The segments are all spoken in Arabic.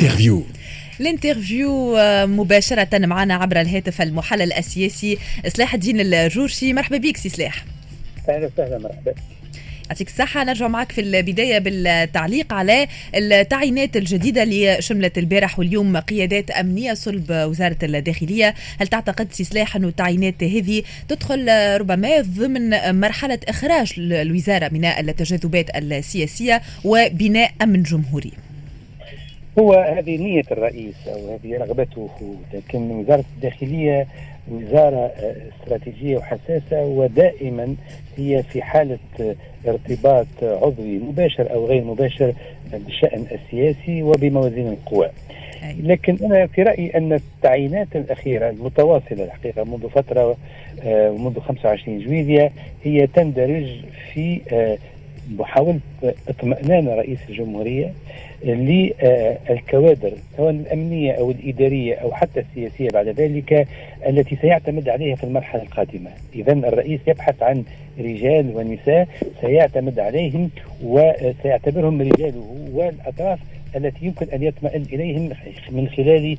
ال interview ال interview مباشرة معنا عبر الهاتف المحلل السياسي سلاح الدين الجورشي. مرحبا بك سي سلاح أهلا وسهلا مرحبا. يعطيك الصحة. نرجع معك في البداية بالتعليق على التعيينات الجديدة اللي شملت البارح واليوم قيادات أمنية صلب وزارة الداخلية. هل تعتقد سي سلاح أن التعيينات هذه تدخل ربما ضمن مرحلة إخراج الوزارة من التجاذبات السياسية وبناء أمن جمهوري؟ هو هذه نية الرئيس أو هذه رغبته لكن وزارة الداخلية وزارة استراتيجية وحساسة ودائما هي في حالة ارتباط عضوي مباشر أو غير مباشر بالشأن السياسي وبموازين القوى. لكن أنا في رأيي أن التعيينات الأخيرة المتواصلة الحقيقة منذ فترة ومنذ 25 جويلية هي تندرج في محاولة اطمئنان رئيس الجمهورية للكوادر سواء الأمنية أو الإدارية أو حتى السياسية بعد ذلك التي سيعتمد عليها في المرحلة القادمة. إذا الرئيس يبحث عن رجال ونساء سيعتمد عليهم وسيعتبرهم رجاله والأطراف التي يمكن أن يطمئن إليهم من خلال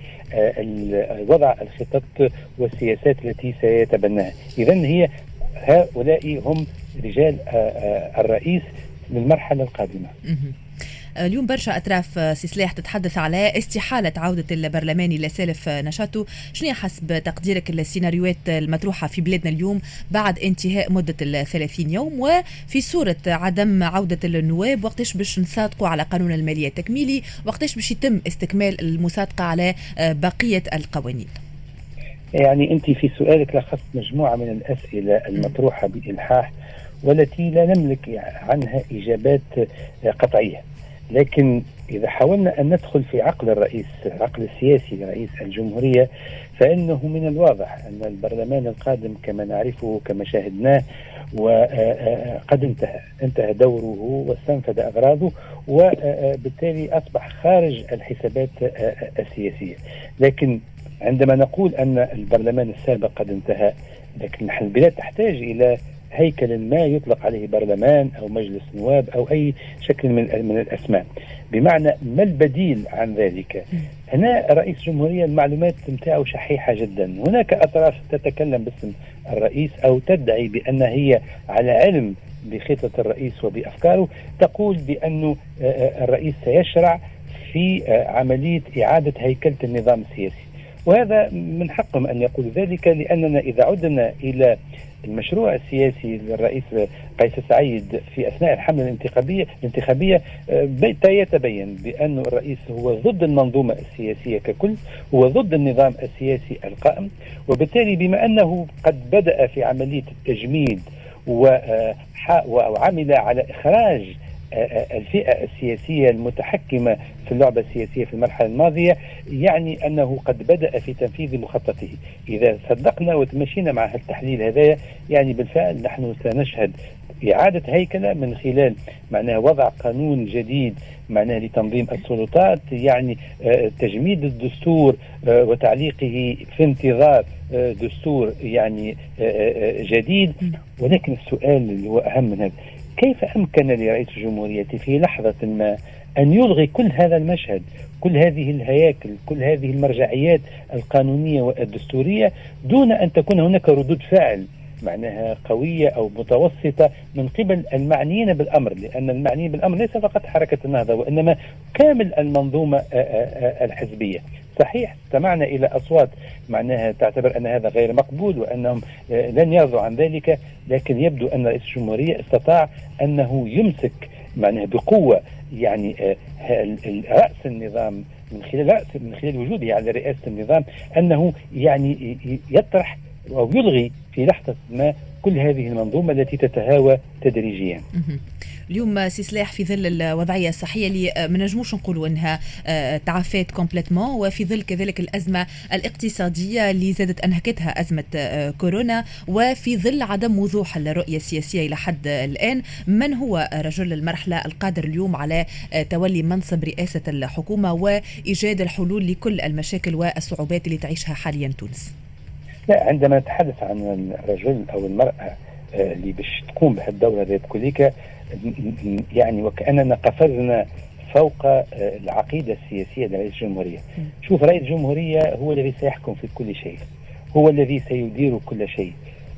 وضع الخطط والسياسات التي سيتبناها، اذا هي هؤلاء هم رجال الرئيس للمرحلة القادمة. اليوم برشا أطراف سي سلاح تتحدث على استحالة عودة البرلماني لسالف نشاطه، شنو حسب تقديرك السيناريوهات المطروحة في بلادنا اليوم بعد انتهاء مدة ال 30 يوم؟ وفي صورة عدم عودة النواب وقتاش باش نصادقوا على قانون المالية التكميلي، وقتاش باش يتم استكمال المصادقة على بقية القوانين. يعني أنت في سؤالك لخصت مجموعة من الأسئلة المطروحة بإلحاح والتي لا نملك عنها إجابات قطعية. لكن إذا حاولنا أن ندخل في عقل الرئيس العقل السياسي لرئيس الجمهورية فإنه من الواضح أن البرلمان القادم كما نعرفه كما شاهدناه وقد انتهى. انتهى دوره واستنفذ أغراضه وبالتالي أصبح خارج الحسابات السياسية. لكن عندما نقول أن البرلمان السابق قد انتهى لكن البلاد تحتاج إلى هيكل ما يطلق عليه برلمان أو مجلس نواب أو أي شكل من من الأسماء. بمعنى ما البديل عن ذلك؟ هنا رئيس الجمهوريه المعلومات نتاعه شحيحة جدا. هناك أطراف تتكلم باسم الرئيس أو تدعي بأن هي على علم بخطة الرئيس وبأفكاره تقول بانه الرئيس سيشرع في عملية إعادة هيكلة النظام السياسي. وهذا من حقهم أن يقولوا ذلك لأننا إذا عدنا إلى المشروع السياسي للرئيس قيس سعيد في أثناء الحملة الانتخابيه الانتخابية يتبين بأن الرئيس هو ضد المنظومة السياسية ككل هو ضد النظام السياسي القائم وبالتالي بما أنه قد بدأ في عملية التجميد وعمل على إخراج الفئة السياسية المتحكمة في اللعبة السياسية في المرحلة الماضية يعني أنه قد بدأ في تنفيذ مخططه. إذا صدقنا وتمشينا مع التحليل هذا يعني بالفعل نحن سنشهد إعادة هيكلة من خلال معناها وضع قانون جديد معناها لتنظيم السلطات يعني تجميد الدستور وتعليقه في انتظار دستور يعني جديد. ولكن السؤال اللي هو أهم من هذا كيف أمكن لرئيس الجمهورية في لحظة ما أن يلغي كل هذا المشهد كل هذه الهياكل كل هذه المرجعيات القانونية والدستورية دون أن تكون هناك ردود فعل معناها قوية أو متوسطة من قبل المعنيين بالأمر لأن المعنيين بالأمر ليس فقط حركة النهضة وإنما كامل المنظومة الحزبية. صحيح استمعنا إلى أصوات معناها تعتبر أن هذا غير مقبول وأنهم لن يرضوا عن ذلك لكن يبدو أن رئيس الجمهورية استطاع أنه يمسك معناها بقوة يعني رأس النظام من خلال رأس من خلال وجوده على رئاسة النظام أنه يعني يطرح أو يلغي في لحظة ما كل هذه المنظومة التي تتهاوى تدريجيا. اليوم سي سلاح في ظل الوضعية الصحية اللي ما نجموش نقولوا إنها تعافات complètement وفي ظل كذلك الأزمة الاقتصادية اللي زادت أنهكتها أزمة كورونا وفي ظل عدم وضوح الرؤية السياسية إلى حد الآن. من هو رجل المرحلة القادر اليوم على تولي منصب رئاسة الحكومة وإيجاد الحلول لكل المشاكل والصعوبات اللي تعيشها حاليا تونس؟ لا عندما نتحدث عن الرجل أو المرأة اللي باش تقوم بهالدوره ذات كليكا يعني وكأننا قفزنا فوق العقيدة السياسية لرئيس الجمهورية. شوف رئيس الجمهورية هو الذي سيحكم في كل شيء. هو الذي سيدير كل شيء.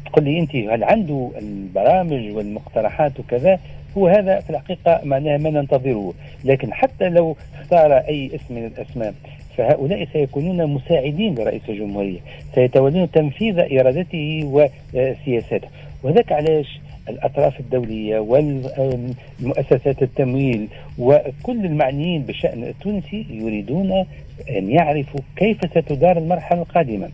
تقول لي أنت هل عنده البرامج والمقترحات وكذا؟ هو هذا في الحقيقة معناه ما ننتظره. لكن حتى لو اختار أي اسم من الأسماء فهؤلاء سيكونون مساعدين لرئيس الجمهورية. سيتولون تنفيذ إرادته وسياساته. وذاك علاش؟ الأطراف الدولية والمؤسسات التمويل وكل المعنيين بالشأن التونسي يريدون أن يعرفوا كيف ستدار المرحلة القادمة.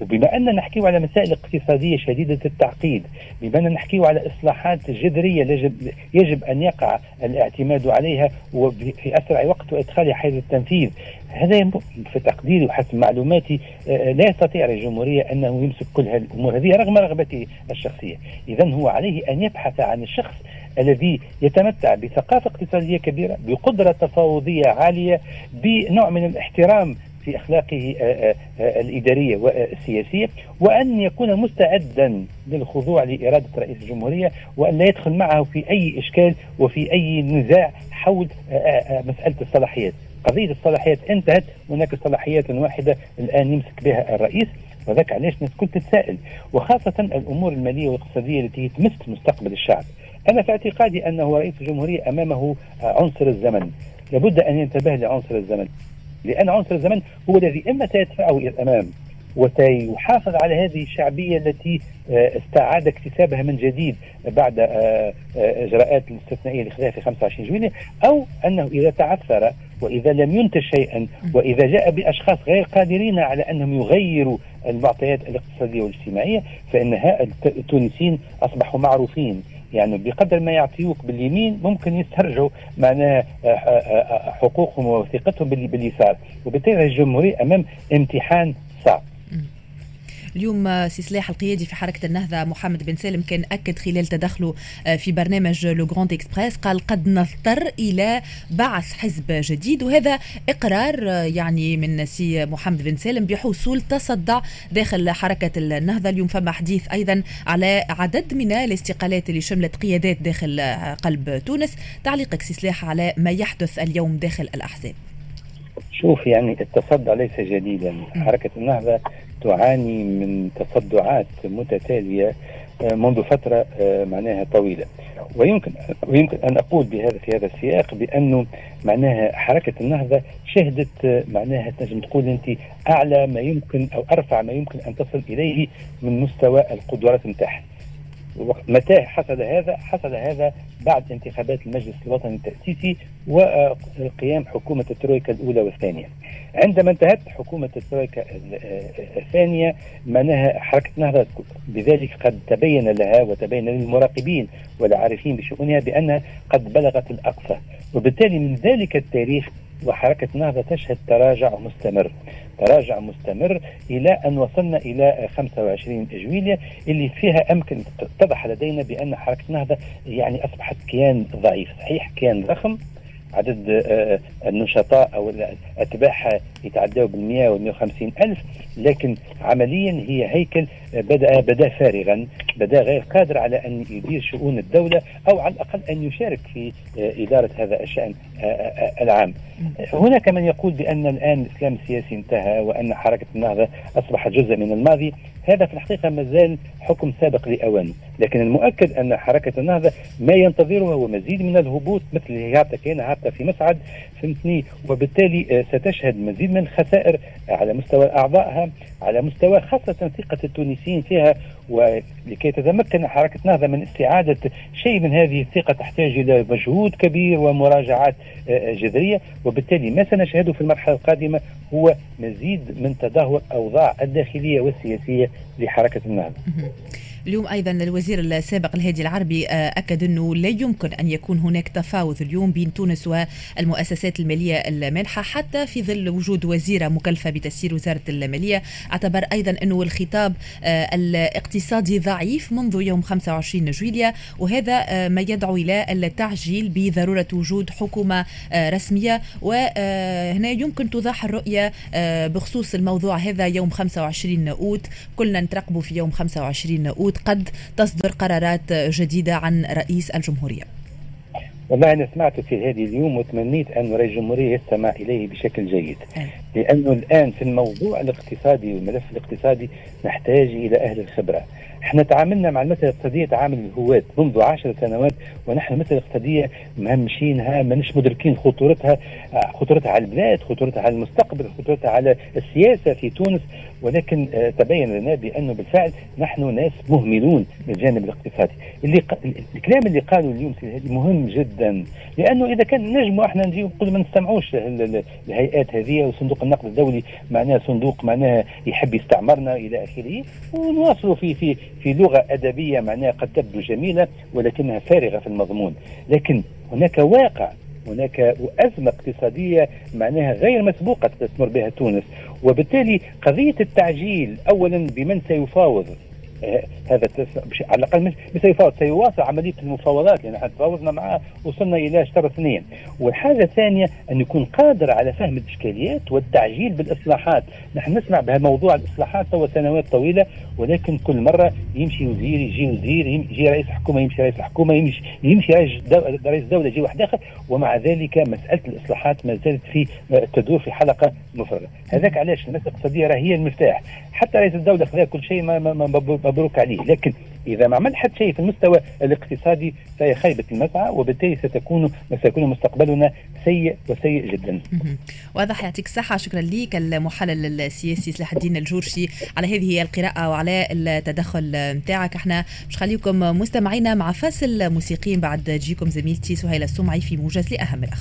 وبما أن نحكي على مسائل اقتصادية شديدة التعقيد بما أن نحكي على إصلاحات جذرية يجب, يجب أن يقع الاعتماد عليها وفي أسرع وقت وإدخالها حيز التنفيذ هذا في تقديري وحسب معلوماتي آه، لا يستطيع الجمهورية أنه يمسك كل هذه الأمور هذه رغم رغبته الشخصية. إذا هو عليه أن يبحث عن الشخص الذي يتمتع بثقافة اقتصادية كبيرة بقدرة تفاوضية عالية بنوع من الاحترام في أخلاقه آه، آه، آه، الإدارية والسياسية وأن يكون مستعدا للخضوع لإرادة رئيس الجمهورية وأن لا يدخل معه في أي إشكال وفي أي نزاع حول مسألة الصلاحيات. قضية الصلاحيات انتهت هناك صلاحيات واحدة الآن يمسك بها الرئيس وذاك علاش الناس كل تتساءل وخاصة الأمور المالية والاقتصادية التي تمس مستقبل الشعب. أنا في اعتقادي أنه رئيس الجمهورية أمامه عنصر الزمن. لابد أن ينتبه لعنصر الزمن. لأن عنصر الزمن هو الذي إما سيدفعه إلى الأمام وسيحافظ على هذه الشعبية التي آه، استعاد اكتسابها من جديد بعد آه، آه، إجراءات الاستثنائية اللي خذها في 25 جويلية أو أنه إذا تعثر وإذا لم ينتج شيئا وإذا جاء بأشخاص غير قادرين على أنهم يغيروا المعطيات الاقتصادية والاجتماعية فإن التونسيين أصبحوا معروفين. يعني بقدر ما يعطيوك باليمين ممكن يسترجعوا معناها آه، آه، آه، حقوقهم ووثيقتهم باليسار. وبالتالي الجمهورية أمام امتحان صعب. اليوم سي سلاح القيادي في حركة النهضة محمد بن سالم كان أكد خلال تدخله آه، في برنامج Le Grand Express قال قد نضطر إلى بعث حزب جديد وهذا إقرار آه، يعني من سي محمد بن سالم بحصول تصدع داخل حركة النهضة. اليوم فما حديث أيضا على عدد من الاستقالات اللي شملت قيادات داخل آه، قلب تونس. تعليقك سي سلاح على ما يحدث اليوم داخل الأحزاب. شوف يعني التصدع ليس جديدا. حركة النهضة تعاني من تصدعات متتالية آه، منذ فترة آه، معناها طويلة. ويمكن ويمكن أن أقول بهذا في هذا السياق بأنه معناها حركة النهضة شهدت آه، معناها تنجم تقول أنت أعلى ما يمكن أو أرفع ما يمكن أن تصل إليه من مستوى القدرات نتاعها متى حصل هذا؟ حصل هذا بعد انتخابات المجلس الوطني التأسيسي وقيام حكومة الترويكا الأولى والثانية عندما انتهت حكومة الترويكا الثانية معناها حركة نهضة بذلك قد تبين لها وتبين للمراقبين والعارفين بشؤونها بأنها قد بلغت الأقصى وبالتالي من ذلك التاريخ وحركة نهضة تشهد تراجع مستمر. تراجع مستمر إلى أن وصلنا إلى 25 جويلية اللي فيها أمكن اتضح لدينا بأن حركة نهضة يعني أصبحت كيان ضعيف. صحيح؟ كيان ضخم. عدد آه، النشطاء أو الاتباعها يتعداوا بال 100 وال 150 ألف لكن عمليا هي هيكل بدأ بدأ فارغا بدأ غير قادر على أن يدير شؤون الدولة أو على الأقل أن يشارك في آه، إدارة هذا الشأن آه، العام. هناك من يقول بأن الآن الإسلام السياسي انتهى وأن حركة النهضة أصبحت جزء من الماضي هذا في الحقيقة ما زال حكم سابق لأوانه لكن المؤكد أن حركة النهضة ما ينتظرها هو مزيد من الهبوط مثل هابطة كان هابطة في مسعد فهمتني؟ وبالتالي آه، ستشهد مزيد من الخسائر على مستوى أعضائها على مستوى خاصة ثقة التونسيين فيها ولكي تتمكن حركة نهضة من استعادة شيء من هذه الثقة تحتاج إلى مجهود كبير ومراجعات آه، جذرية. وبالتالي ما سنشهده في المرحلة القادمة هو مزيد من تدهور أوضاع الداخلية والسياسية لحركة النهضة. اليوم أيضا الوزير السابق الهادي العربي آه، أكد أنه لا يمكن أن يكون هناك تفاوض اليوم بين تونس والمؤسسات المالية المانحة حتى في ظل وجود وزيره مكلفة بتسيير وزارة المالية. أعتبر أيضا أنه الخطاب آه، الاقتصادي ضعيف منذ يوم 25 جويليا وهذا آه، ما يدعو إلى التعجيل بضرورة وجود حكومة رسمية. وهنا يمكن توضح الرؤية بخصوص الموضوع هذا يوم 25 أوت. كلنا نترقبوا في يوم 25 اوت قد تصدر قرارات جديدة عن رئيس الجمهورية. والله أنا سمعته في هذه اليوم وتمنيت أن رئيس الجمهوريه يستمع إليه بشكل جيد. لأنه الآن في الموضوع الاقتصادي والملف الاقتصادي نحتاج إلى أهل الخبرة. إحنا تعاملنا مع المسألة الاقتصادية تعامل الهواة منذ عشر سنوات ونحن المسألة الاقتصادية مهمشينها ماناش مدركين خطورتها خطورتها على البلاد خطورتها على المستقبل خطورتها على السياسة في تونس. ولكن آه، تبين لنا بأنه بالفعل نحن ناس مهملون من الجانب الاقتصادي. اللي ق... الكلام اللي قالوا اليوم مهم جدا لأنه إذا كان نجموا إحنا نجي نقول ما نستمعوش الهيئات هذه وصندوق النقد الدولي معناه صندوق معناه يحب يستعمرنا إلى آخره ونواصلوا في في في لغة أدبية معناها قد تبدو جميلة ولكنها فارغة في المضمون. لكن هناك واقع هناك أزمة اقتصادية معناها غير مسبوقة تمر بها تونس وبالتالي قضية التعجيل أولا بمن سيفاوض؟ هذا على الأقل مش سيواصل عملية المفاوضات لأن إحنا تفاوضنا معه وصلنا إلى شهر اثنين. والحاجة الثانية أن يكون قادر على فهم الإشكاليات والتعجيل بالإصلاحات. نحن نسمع بهالموضوع الإصلاحات تو سنوات طويلة ولكن كل مرة يمشي وزير يجي وزير يجي رئيس حكومه يمشي رئيس حكومه يمشي يمشي رئيس دولة يجي واحد آخر. ومع ذلك مسألة الإصلاحات ما زالت في تدور في حلقة مفرغة. هذاك علاش؟ المسألة الاقتصادية هي المفتاح. حتى رئيس الدولة خذا كل شيء مبروك عليه. لكن إذا ما عمل حتى شيء في المستوى الاقتصادي فهي خيبه المسعى وبالتالي ستكون سيكون مستقبلنا سيء وسيء جدا. واضح يعطيك الصحة. شكرا لك المحلل السياسي سلاح الدين الجورشي على هذه القراءة وعلى التدخل نتاعك إحنا مش خليكم مستمعينا مع فاصل موسيقي بعد تجيكم زميلتي سهيلة السمعي في موجز لأهم الأخبار.